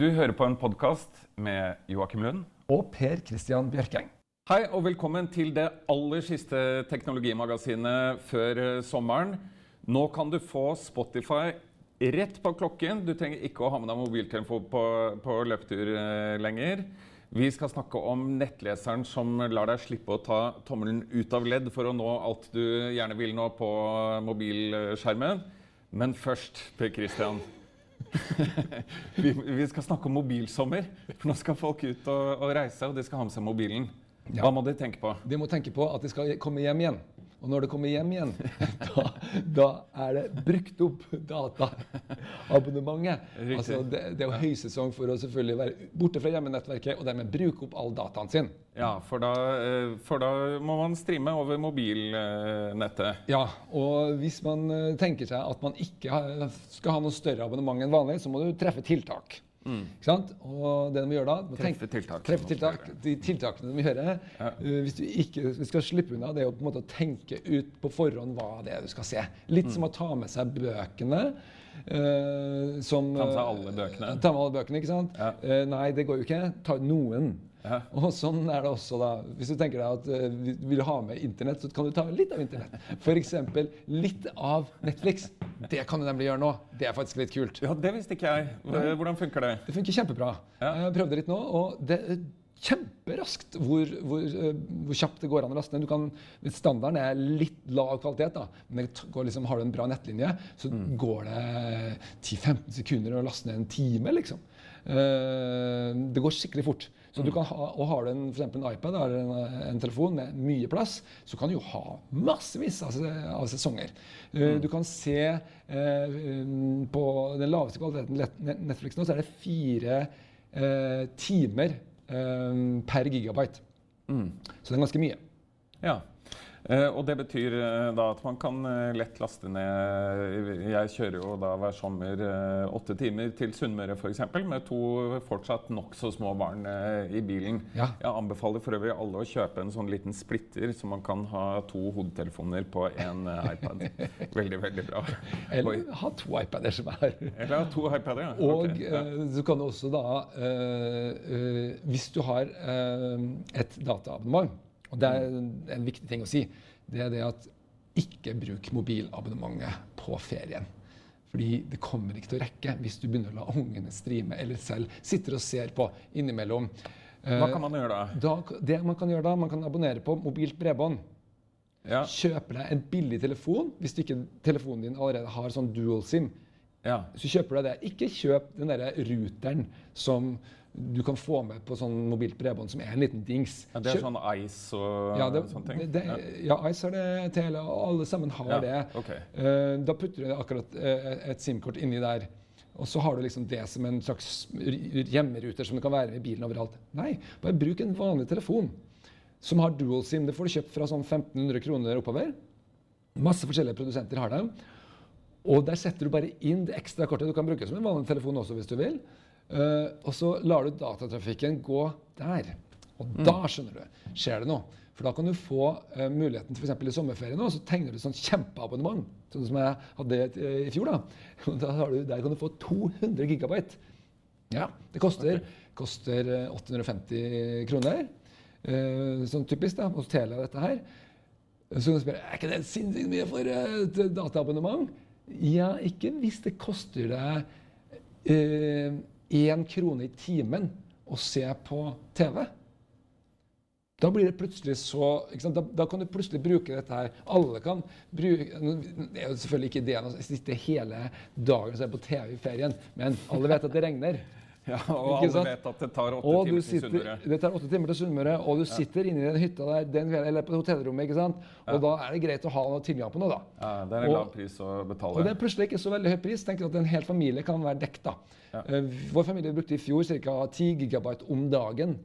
Du hører på en podkast med Joakim Lund. Og Per Christian Bjørkeng. Hei og velkommen til det aller siste teknologimagasinet før eh, sommeren. Nå kan du få Spotify rett på klokken. Du trenger ikke å ha med deg mobiltelefon på, på løpetur eh, lenger. Vi skal snakke om nettleseren som lar deg slippe å ta tommelen ut av ledd for å nå alt du gjerne vil nå på mobilskjermen. Men først, Per Christian. vi, vi, skal snakke om mobilsommer. For nå skal folk ut og, og reise, og de skal ha med seg mobilen. Ja. Hva må de tenke på? De må tenke på at de skal komme hjem igjen. Og når det kommer hjem igjen, da, da er det brukt opp dataabonnementet. Altså det, det, er jo høysesong for å selvfølgelig være borte fra hjemmenettverket og dermed bruke opp all dataen sin. Ja, for da, eh, for da må man streame over mobilnettet. Ja, og hvis man eh, tenker seg at man ikke skal ha noe større abonnement enn vanlig, så må du treffe tiltak. Mm. Og det de gjøre da Treffe tiltak. Treffe tiltak. De tiltakene de må gjøre ja. uh, hvis du ikke skal slippe unna, det er å tenke ut på forhånd hva det er du skal se. Litt mm. som å ta med seg bøkene. Uh, som, ta med seg alle bøkene? Ta med alle bøkene, ikke sant? Ja. Uh, nei, det går jo ikke. Ta noen. Ja. Og sånn er det også da. Hvis du tenker deg at uh, du vil ha med Internett, så kan du ta litt av Internett. F.eks. litt av Netflix. Det kan du nemlig gjøre nå. Det er faktisk litt kult. Ja, Det visste ikke jeg. Hvordan funker det? Det funker kjempebra. Ja. Jeg prøvde litt nå, og det er kjemperaskt hvor, hvor, uh, hvor, kjapt det går an å laste ned. Du kan, standarden er litt lav kvalitet, da. men liksom, har du en bra nettlinje, så mm. går det 10-15 sekunder å laste ned en time. liksom. Uh, det går skikkelig fort. Så du kan ha, og Har du en, for en iPad eller en, en, telefon med mye plass, så kan du jo ha massevis av, av sesonger. Mm. Du kan se eh, på den laveste kvaliteten Netflix nå, så er det fire eh, timer per gigabyte. Mm. Så det er ganske mye. Ja. Eh, og det betyr eh, da at man kan eh, lett laste ned Jeg kjører jo da hver sommer åtte timer til Sunnmøre f.eks. med to fortsatt nokså små barn i bilen. Ja. Jeg anbefaler for øvrig alle å kjøpe en sånn liten splitter, så man kan ha to hodetelefoner på én iPad. Veldig, veldig bra. Eller ha to iPader som er Eller ha to iPader, ja. Og okay, ja. så kan du også da uh, uh, Hvis du har uh, et dataabonnement og det er en viktig ting å si. Det er det at ikke bruk mobilabonnementet på ferien. Fordi det kommer ikke til å rekke hvis du begynner å la ungene streame eller selv sitter og ser på innimellom. Hva kan man gjøre da? da? Det Man kan gjøre da, man kan abonnere på mobilt bredbånd. Ja. Kjøpe deg en billig telefon hvis du ikke telefonen din allerede har sånn dual sim. Ja. Så kjøper du deg det. Ikke kjøp den der ruteren som du kan få med på sånn mobilt bredbånd som er en liten dings. Ja, det er sånn Ice og ja, det, sånne ting? Det, ja. Ice har det til, og alle sammen har ja, det. Okay. Uh, da putter du akkurat uh, et SIM-kort inni der. Og så har du liksom det som en slags hjemmeruter som det kan være i bilen overalt. Nei, bare bruk en vanlig telefon som har dual SIM. Det får du kjøpt fra sånn 1500 kroner oppover. Masse forskjellige produsenter har dem. Og der setter du bare inn det ekstra kortet. Du kan bruke det som en vanlig telefon også hvis du vil. Eh, og så lar du datatrafikken gå der. Og da skjønner du, skjer det noe. For da kan du få eh, muligheten til f.eks. i sommerferien nå, så tegner du et sånt kjempeabonnement. Sånn som jeg hadde eh, i fjor. da. Du, der kan du få 200 gigabyte. Ja, Det koster, koster eh, 850 kroner. Eh, sånn typisk da, hos Telia dette her. Så kan du spørre er ikke det sinnssykt mye for eh, et dataabonnement. Ja, ikke hvis det koster deg én krone i timen å se på TV. Da blir det plutselig så da, da, kan du plutselig bruke dette her. Alle kan bruke Det er jo selvfølgelig ikke ideen å sitte hele dagen og se på TV i ferien, men alle vet at det regner. Ja, og alle vet at det tar åtte og timer sitter, til Sunnmøre. Det tar åtte timer til Sunnmøre, og du sitter ja. inne i den hytta der den, eller på hotellrommet. ikke sant? Og ja. da er det greit å ha noe tilgang på noe, da. Ja, Det er en lav pris å betale. Og det er plutselig ikke så veldig høy pris. Tenk at En hel familie kan være dekket. da. Ja. Uh, vår familie brukte i fjor ca. 10 gigabyte om dagen.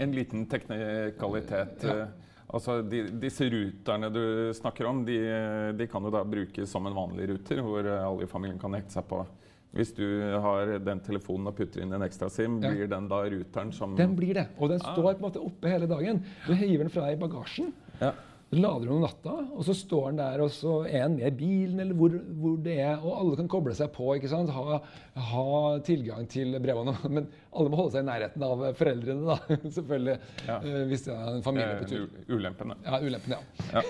En liten teknikalitet. Ja. Altså, de, Disse ruterne du snakker om, de, de, kan jo da brukes som en vanlig ruter, hvor alle i familien kan hekte seg på. Hvis du har den telefonen og putter inn en ekstra SIM, ja. blir den da ruteren som Den blir det. Og den ah. står på en måte oppe hele dagen. Du hiver den fra deg i bagasjen. Ja. Så lader du om natta, og så står den der, og så er den med i bilen, eller hvor, hvor, det er. Og alle kan koble seg på, ikke sant? Ha, ha, tilgang til brevene. Men alle må holde seg i nærheten av foreldrene, da. Selvfølgelig. Ja. Uh, hvis det er en familie på tur. Uh, ulempen, ja. ulempen, ja. ja.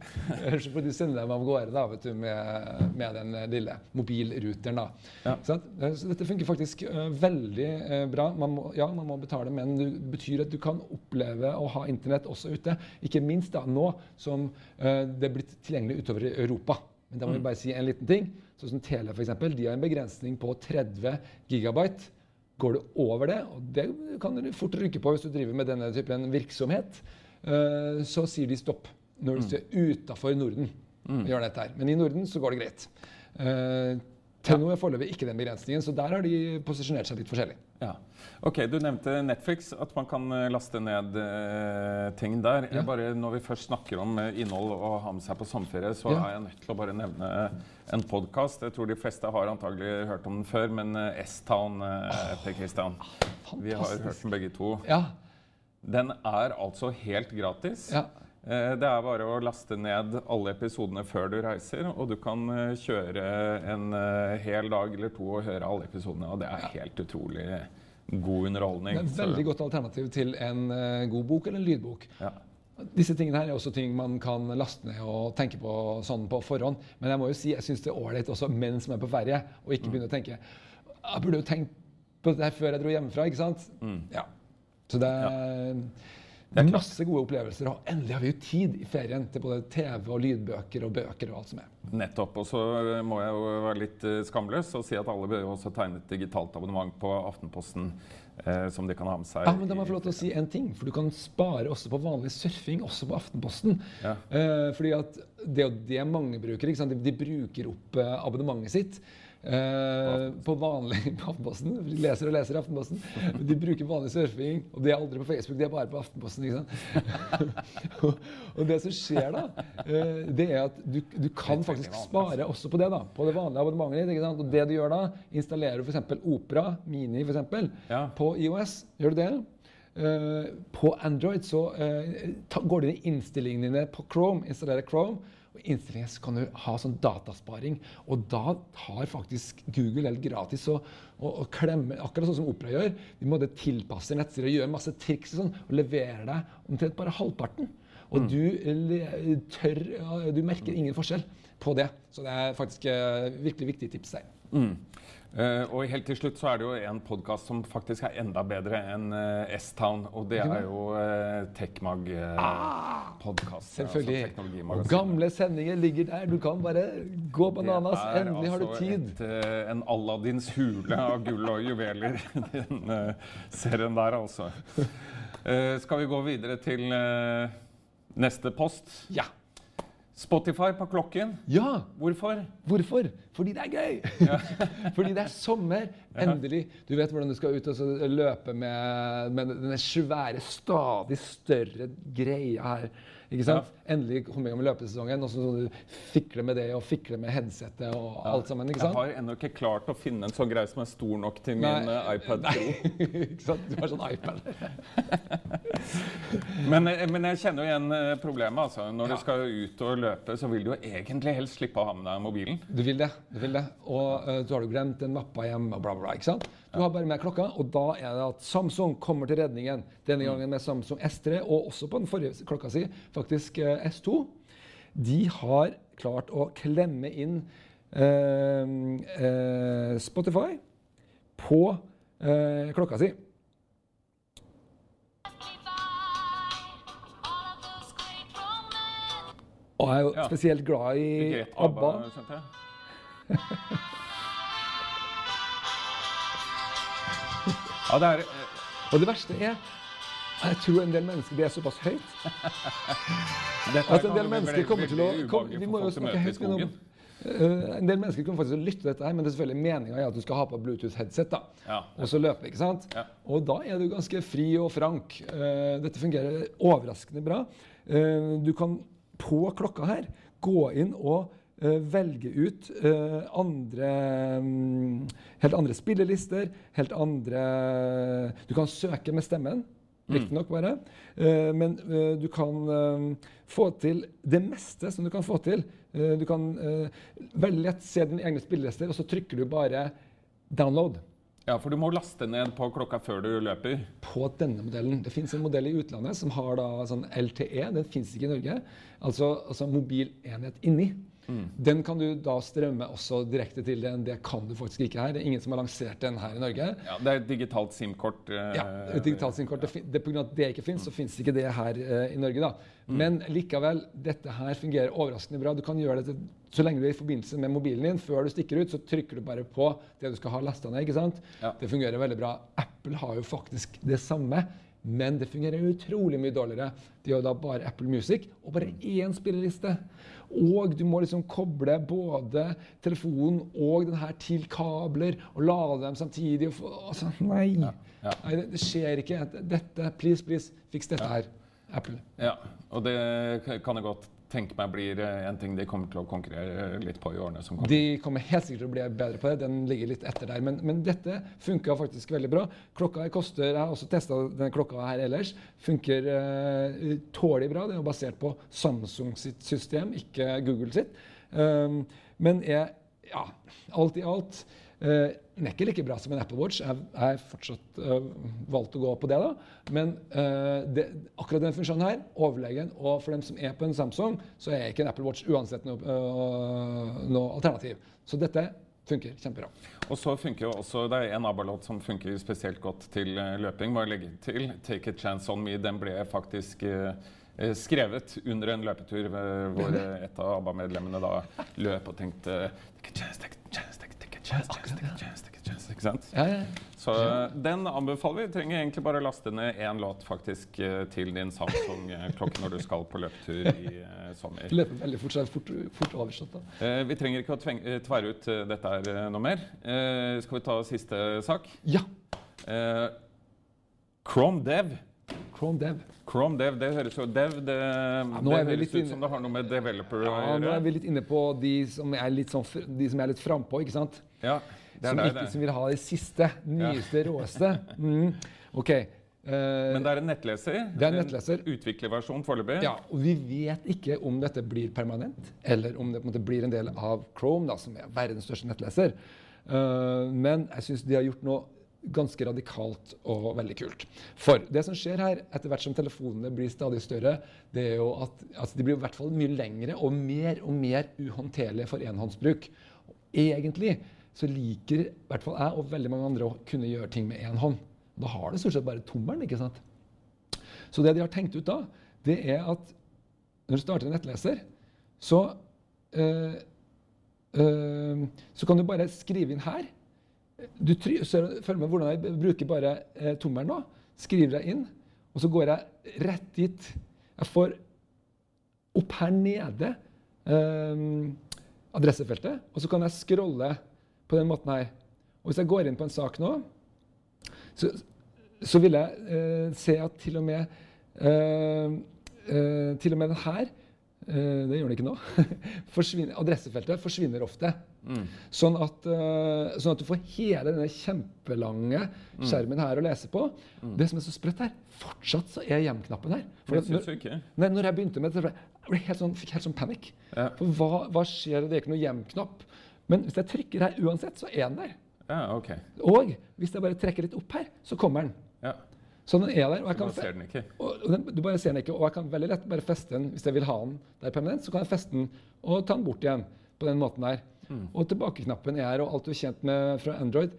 så får du sende dem av gårde da, vet du, med, med den lille mobilruteren. da. Ja. Så, så, dette funker faktisk uh, veldig bra. Man må, ja, man må betale, men det betyr at du kan oppleve å ha internett også ute. Ikke minst da nå som uh, det er blitt tilgjengelig utover i Europa. Men da må vi mm. bare si en liten ting. Sånn som Tele for eksempel, de har en begrensning på 30 gigabyte. Går du over det, og det kan du fort rykke på hvis du driver med denne typen virksomhet, uh, så sier de stopp når du mm. er utafor Norden. Mm. Gjør dette her. Men i Norden så går det greit. Uh, Telenor er foreløpig ikke den begrensningen, så der har de posisjonert seg litt forskjellig. Ja. Ok, Du nevnte Netflix, at man kan eh, laste ned uh, ting der. Ja. Bare, når vi først snakker om uh, innhold og ha med seg på sommerferie, så ja. er jeg nødt til å bare nevne en podkast. Jeg tror de fleste har antagelig hørt om den før, men uh, S-Town, Per Christian. Vi har hørt den begge to. Ja. Den er altså helt gratis. Ja. Eh, det er bare å laste ned alle episodene før du reiser, og du kan eh, kjøre en eh, hel dag eller to og høre alle episodene. Og det er helt utrolig god underholdning. Det er et veldig godt alternativ til en god bok eller en lydbok. Ja. Disse tingene her er også ting man kan laste ned og tenke på sånn på forhånd. Men jeg må jo si, jeg syns det er ålreit også mens man er på ferie, og ikke mm. begynne å tenke Jeg burde jo tenkt på det her før jeg dro hjemmefra, ikke sant? Mm. Ja. Så det er ja. Masse gode opplevelser. Og endelig har vi jo tid i ferien til både TV og lydbøker og bøker og alt som er. Nettopp. Og så må jeg jo være litt eh, skamløs og si at alle bør jo også tegne et digitalt abonnement på Aftenposten. Eh, som de kan ha med seg. Ja, men da må jeg få lov til å si en ting. For du kan spare også på vanlig surfing, også på Aftenposten. Ja. Eh, fordi at det er jo det mange bruker. De, de, bruker opp eh, abonnementet sitt. Uh, på vanlig på Aftenposten. De leser og leser Aftenposten. De bruker vanlig surfing, og de er aldri på Facebook, de er bare på Aftenposten. og, og, det som skjer da, uh, det er at du, du kan faktisk spare også på det. da, På det vanlige abonnementet ditt. Og det du gjør da, installerer du f.eks. Opera Mini for eksempel, ja. på IOS. Gjør du det? Uh, på Android så ta, går du inn i innstillingene dine på Chrome, installerer Chrome på innstillingen så kan du ha sånn datasparing. Og da har faktisk Google helt gratis å, og, og klemme Akkurat sånn som Opera gjør. De måtte tilpasse nettsider og gjøre masse triks og sånn, og levere deg omtrent bare halvparten. Og mm. du, tør, du merker ingen forskjell på det. Så det er faktisk uh, virkelig viktig tips der. Mm. Uh, og helt til slutt så er det jo en podkast som faktisk er enda bedre enn uh, S-Town. Og det er jo uh, Techmag-podkast. Ah, selvfølgelig. Altså gamle sendinger ligger der. Du kan bare gå bananas. Endelig har du altså tid. Det er altså en Aladdins hule av gull og juveler, den serien der, altså. skal vi gå videre til neste post? Ja. Spotify på klokken. Ja! Hvorfor? Hvorfor? Fordi det er gøy! Fordi det er sommer. Endelig. Du vet hvordan du skal ut og så løpe med, med denne svære, stadig større greia her. Ikke sant? Endelig komme i gang med løpesesongen, og så så du fikle med det og fikle med headsetet og alt sammen. ikke sant? Jeg har ennå ikke klart å finne en sånn greie som er stor nok til min eh, iPad Pro. ikke sant? Du har sånn iPad. Men, eh, men jeg kjenner jo igjen eh, problemet. altså. Når Ja. du skal ut og løpe, så vil du jo egentlig helst slippe å ha med deg mobilen. Du vil det. du vil det. Og uh, så har du glemt den mappa hjemme og bla, bla, bla. ikke sant? Du har bare med klokka, og da er det at Samsung kommer til redningen. Denne gangen med Samsung S3, og også på den forrige klokka si, faktisk eh, S2. De har klart å klemme inn eh, eh, Spotify på eh, klokka si. Og jeg er jo Ja. spesielt glad i ABBA. ABBA. Ja, det er eh, Og det verste er jeg tror en del mennesker Det er såpass høyt at en del mennesker kommer til å kom, Vi må jo snakke høyt. nå- eh, en del mennesker kommer faktisk lytte til dette, her, men det er selvfølgelig meninga at du skal ha på Bluetooth-headset. da, Ja. Og så løpe. ikke sant? Ja. Og da er du ganske fri og frank. Uh, dette fungerer overraskende bra. Uh, du kan på klokka her gå inn og eh, velge ut eh, andre mm, Helt andre spillelister, helt andre Du kan søke med stemmen. Riktignok bare. Eh, men eh, du kan eh, få til det meste som du kan få til. Eh, du kan eh, veldig lett se dine egne spillelister, og så trykker du bare 'download' Ja, for du må laste ned på klokka før du løper. på denne modellen. Det fins en modell i utlandet som har da sånn LTE. Den fins ikke i Norge. Altså, altså mobilenhet inni. Den kan du da strømme også direkte til den. Det kan du faktisk ikke her. Det er ingen som har lansert den her i Norge. Ja, Det er et digitalt SIM-kort. eh, Ja, et digitalt SIM-kort. Ja. det, av at det ikke fins, så fins ikke det her eh, i Norge. da. Men likevel, dette her fungerer overraskende bra. Du kan gjøre dette så lenge du er i forbindelse med mobilen din. Før du stikker ut, så trykker du bare på det du skal ha lasta ned. ikke sant? Ja. Det fungerer veldig bra. Apple har jo faktisk det samme. Men det fungerer utrolig mye dårligere. De har da bare Apple Music og bare én spilleliste. Og du må liksom koble både telefonen og den her til kabler og lade dem samtidig. Og få, altså, nei. ja. nei det, det skjer ikke. Dette, please, please, fiks dette her. Apple. Ja, og det kan jeg godt tenke meg blir eh, en ting de kommer til å konkurrere litt på i årene som kommer. De kommer helt sikkert til å bli bedre på det. Den ligger litt etter der. Men, men dette funka faktisk veldig bra. Klokka her koster Jeg har også testa denne klokka her ellers. Funker uh, tålelig bra. Den er basert på Samsung sitt system, ikke Google sitt. Um, men er ja, alt i alt uh, den er ikke like bra som en Apple Watch. Jeg har fortsatt uh, valgt å gå på det. da. Men uh, det, akkurat den funksjonen her, overlegen, og for dem som er på en Samsung, så er ikke en Apple Watch uansett noe, noe alternativ. Så dette funker kjempebra. Og så funker jo også, Det er en ABBA-låt som funker spesielt godt til eh, løping. Jeg legge til. 'Take a Chance On Me' den ble faktisk eh, eh, skrevet under en løpetur eh, hvor eh, et av ABBA-medlemmene da løp og tenkte Take a chance, take a chance, a chance. Ikke sant? Ja, ja. Så eh, den anbefaler vi. Trenger egentlig bare laste ned én låt faktisk eh, til din Samsung-klokke når du skal på løpetur i sommer. Løper veldig fort, så er det fort, fort oversatt. da. Eh, vi trenger ikke å eh, tvære ut eh, dette her eh, noe mer. Eh, skal vi ta siste sak? Ja! Eh, Chrome Dev. Chrome Dev. Chrome Dev, det høres jo Dev, det, ja, det høres ut som det har noe med developer å Ja, nå er vi litt inne på de som er litt, sånn, fr- de som litt frampå, ikke sant? Ja, det er Som, deg, ikke, det. som vil ha det siste, nyeste, råeste. Mm. OK. Uh, Men det er en nettleser. Det er en nettleser. En utviklerversjon foreløpig. ja, og vi vet ikke om dette blir permanent, eller om det på en måte blir en del av Chrome, da, som er verdens største nettleser. Uh, men jeg syns de har gjort noe ganske radikalt og veldig kult. For det som skjer her, etter hvert som telefonene blir stadig større, det er jo at altså de blir i hvert fall mye lengre og mer og mer uhåndterlige for enhåndsbruk. Og Egentlig så liker i hvert fall jeg og veldig mange andre å kunne gjøre ting med én hånd. Da har du stort sett bare tommelen, ikke sant? Så det de har tenkt ut da, det er at når du starter en nettleser, så øh, øh, så kan du bare skrive inn her. Du følg med hvordan jeg bruker bare eh, tommelen nå. Skriver jeg inn, og så går jeg rett dit. Jeg får opp her nede eh, adressefeltet, og så kan jeg scrolle på den måten her. Og hvis jeg går inn på en sak nå, så, så vil jeg eh, se at til og med eh, eh, til og med den her eh, det gjør den ikke nå. forsvinner, adressefeltet forsvinner ofte. Mm. Sånn, at, eh, sånn at du får hele denne kjempelange Mm. skjermen her å lese på. Det som er så sprøtt her, fortsatt så er hjem-knappen her. For når, du nei, når jeg begynte med det, ble jeg helt sånn, fikk helt sånn panikk. Ja. For hva, hva skjer? Det er ikke noe hjem-knapp. Men hvis jeg trykker her uansett, så er den der. Ja, OK. Og hvis jeg bare trekker litt opp her, så kommer den. Ja. Så den er der. Og jeg Du kan bare ser den ikke. og og den, du bare ser den ikke, og jeg kan veldig lett bare feste den hvis jeg vil ha den der permanent. Så kan jeg feste den og ta den bort igjen på den måten der. Og tilbakeknappen er og alt du er kjent med fra Android.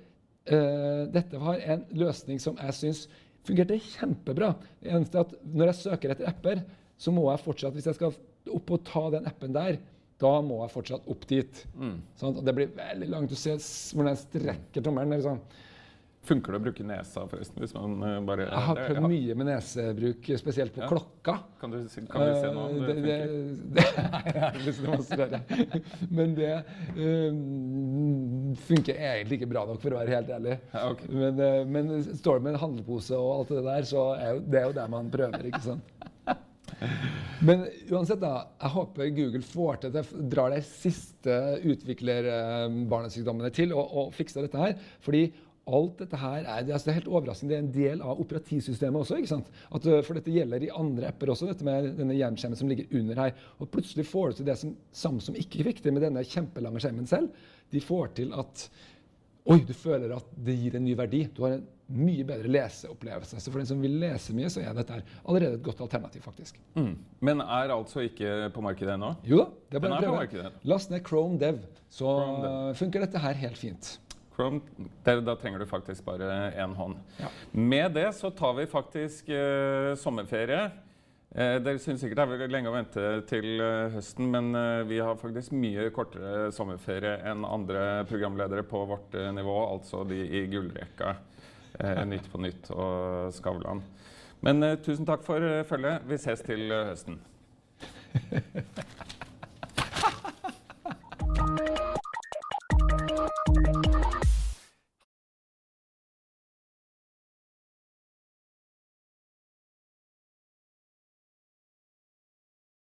uh, dette var en løsning som jeg syns fungerte kjempebra. Det eneste er at når jeg søker etter apper, så må jeg fortsatt, hvis jeg skal opp og ta den appen der, da må jeg fortsatt opp dit. Sånn, og det blir veldig langt. Du ser hvordan jeg strekker tommelen. sånn. Funker det å bruke nesa, forresten? Hvis man eh, bare Jeg har prøvd ja. mye med nesebruk, spesielt på Ja. klokka. Kan, du, kan vi se noe om det, det funker? det, det, Nei, jeg har lyst til å massere. Men det eh, funker egentlig ikke bra nok, for å være helt ærlig. Ja, okay. Men, eh, men står det med en handlepose og alt det der, så er jo, det er jo det man prøver, ikke sant? Men uansett, da. Jeg håper Google får til at jeg drar de siste utviklerbarnesykdommene til og, og fikser dette her. Fordi alt dette her er, det, er- altså det er helt overraskende. Det er en del av operativsystemet også. ikke sant? At, uh, for dette gjelder i andre apper også, dette med denne jernskjermen som ligger under her. Og plutselig får du til det som Samsung ikke fikk til med denne kjempelange skjermen selv. De får til at Oi, du føler at det gir en ny verdi. Du har en mye bedre leseopplevelse. Så for den som vil lese mye, så er dette allerede et godt alternativ, faktisk. Mm. Men er altså ikke på markedet ennå? Jo da, det er Den bare er å markedet. prøve. Last ned Chrome Dev, så Chrome Dev. funker dette her helt fint. Chrome, der, da trenger du faktisk bare én hånd. Ja. Med det så tar vi faktisk eh, sommerferie. Eh, dere syns sikkert det er lenge å vente til eh, høsten, men eh, vi har faktisk mye kortere sommerferie enn andre programledere på vårt eh, nivå, altså de i gullrekka. Eh, nytt på nytt og Skavlan. Men tusen takk for følget. Vi ses til høsten.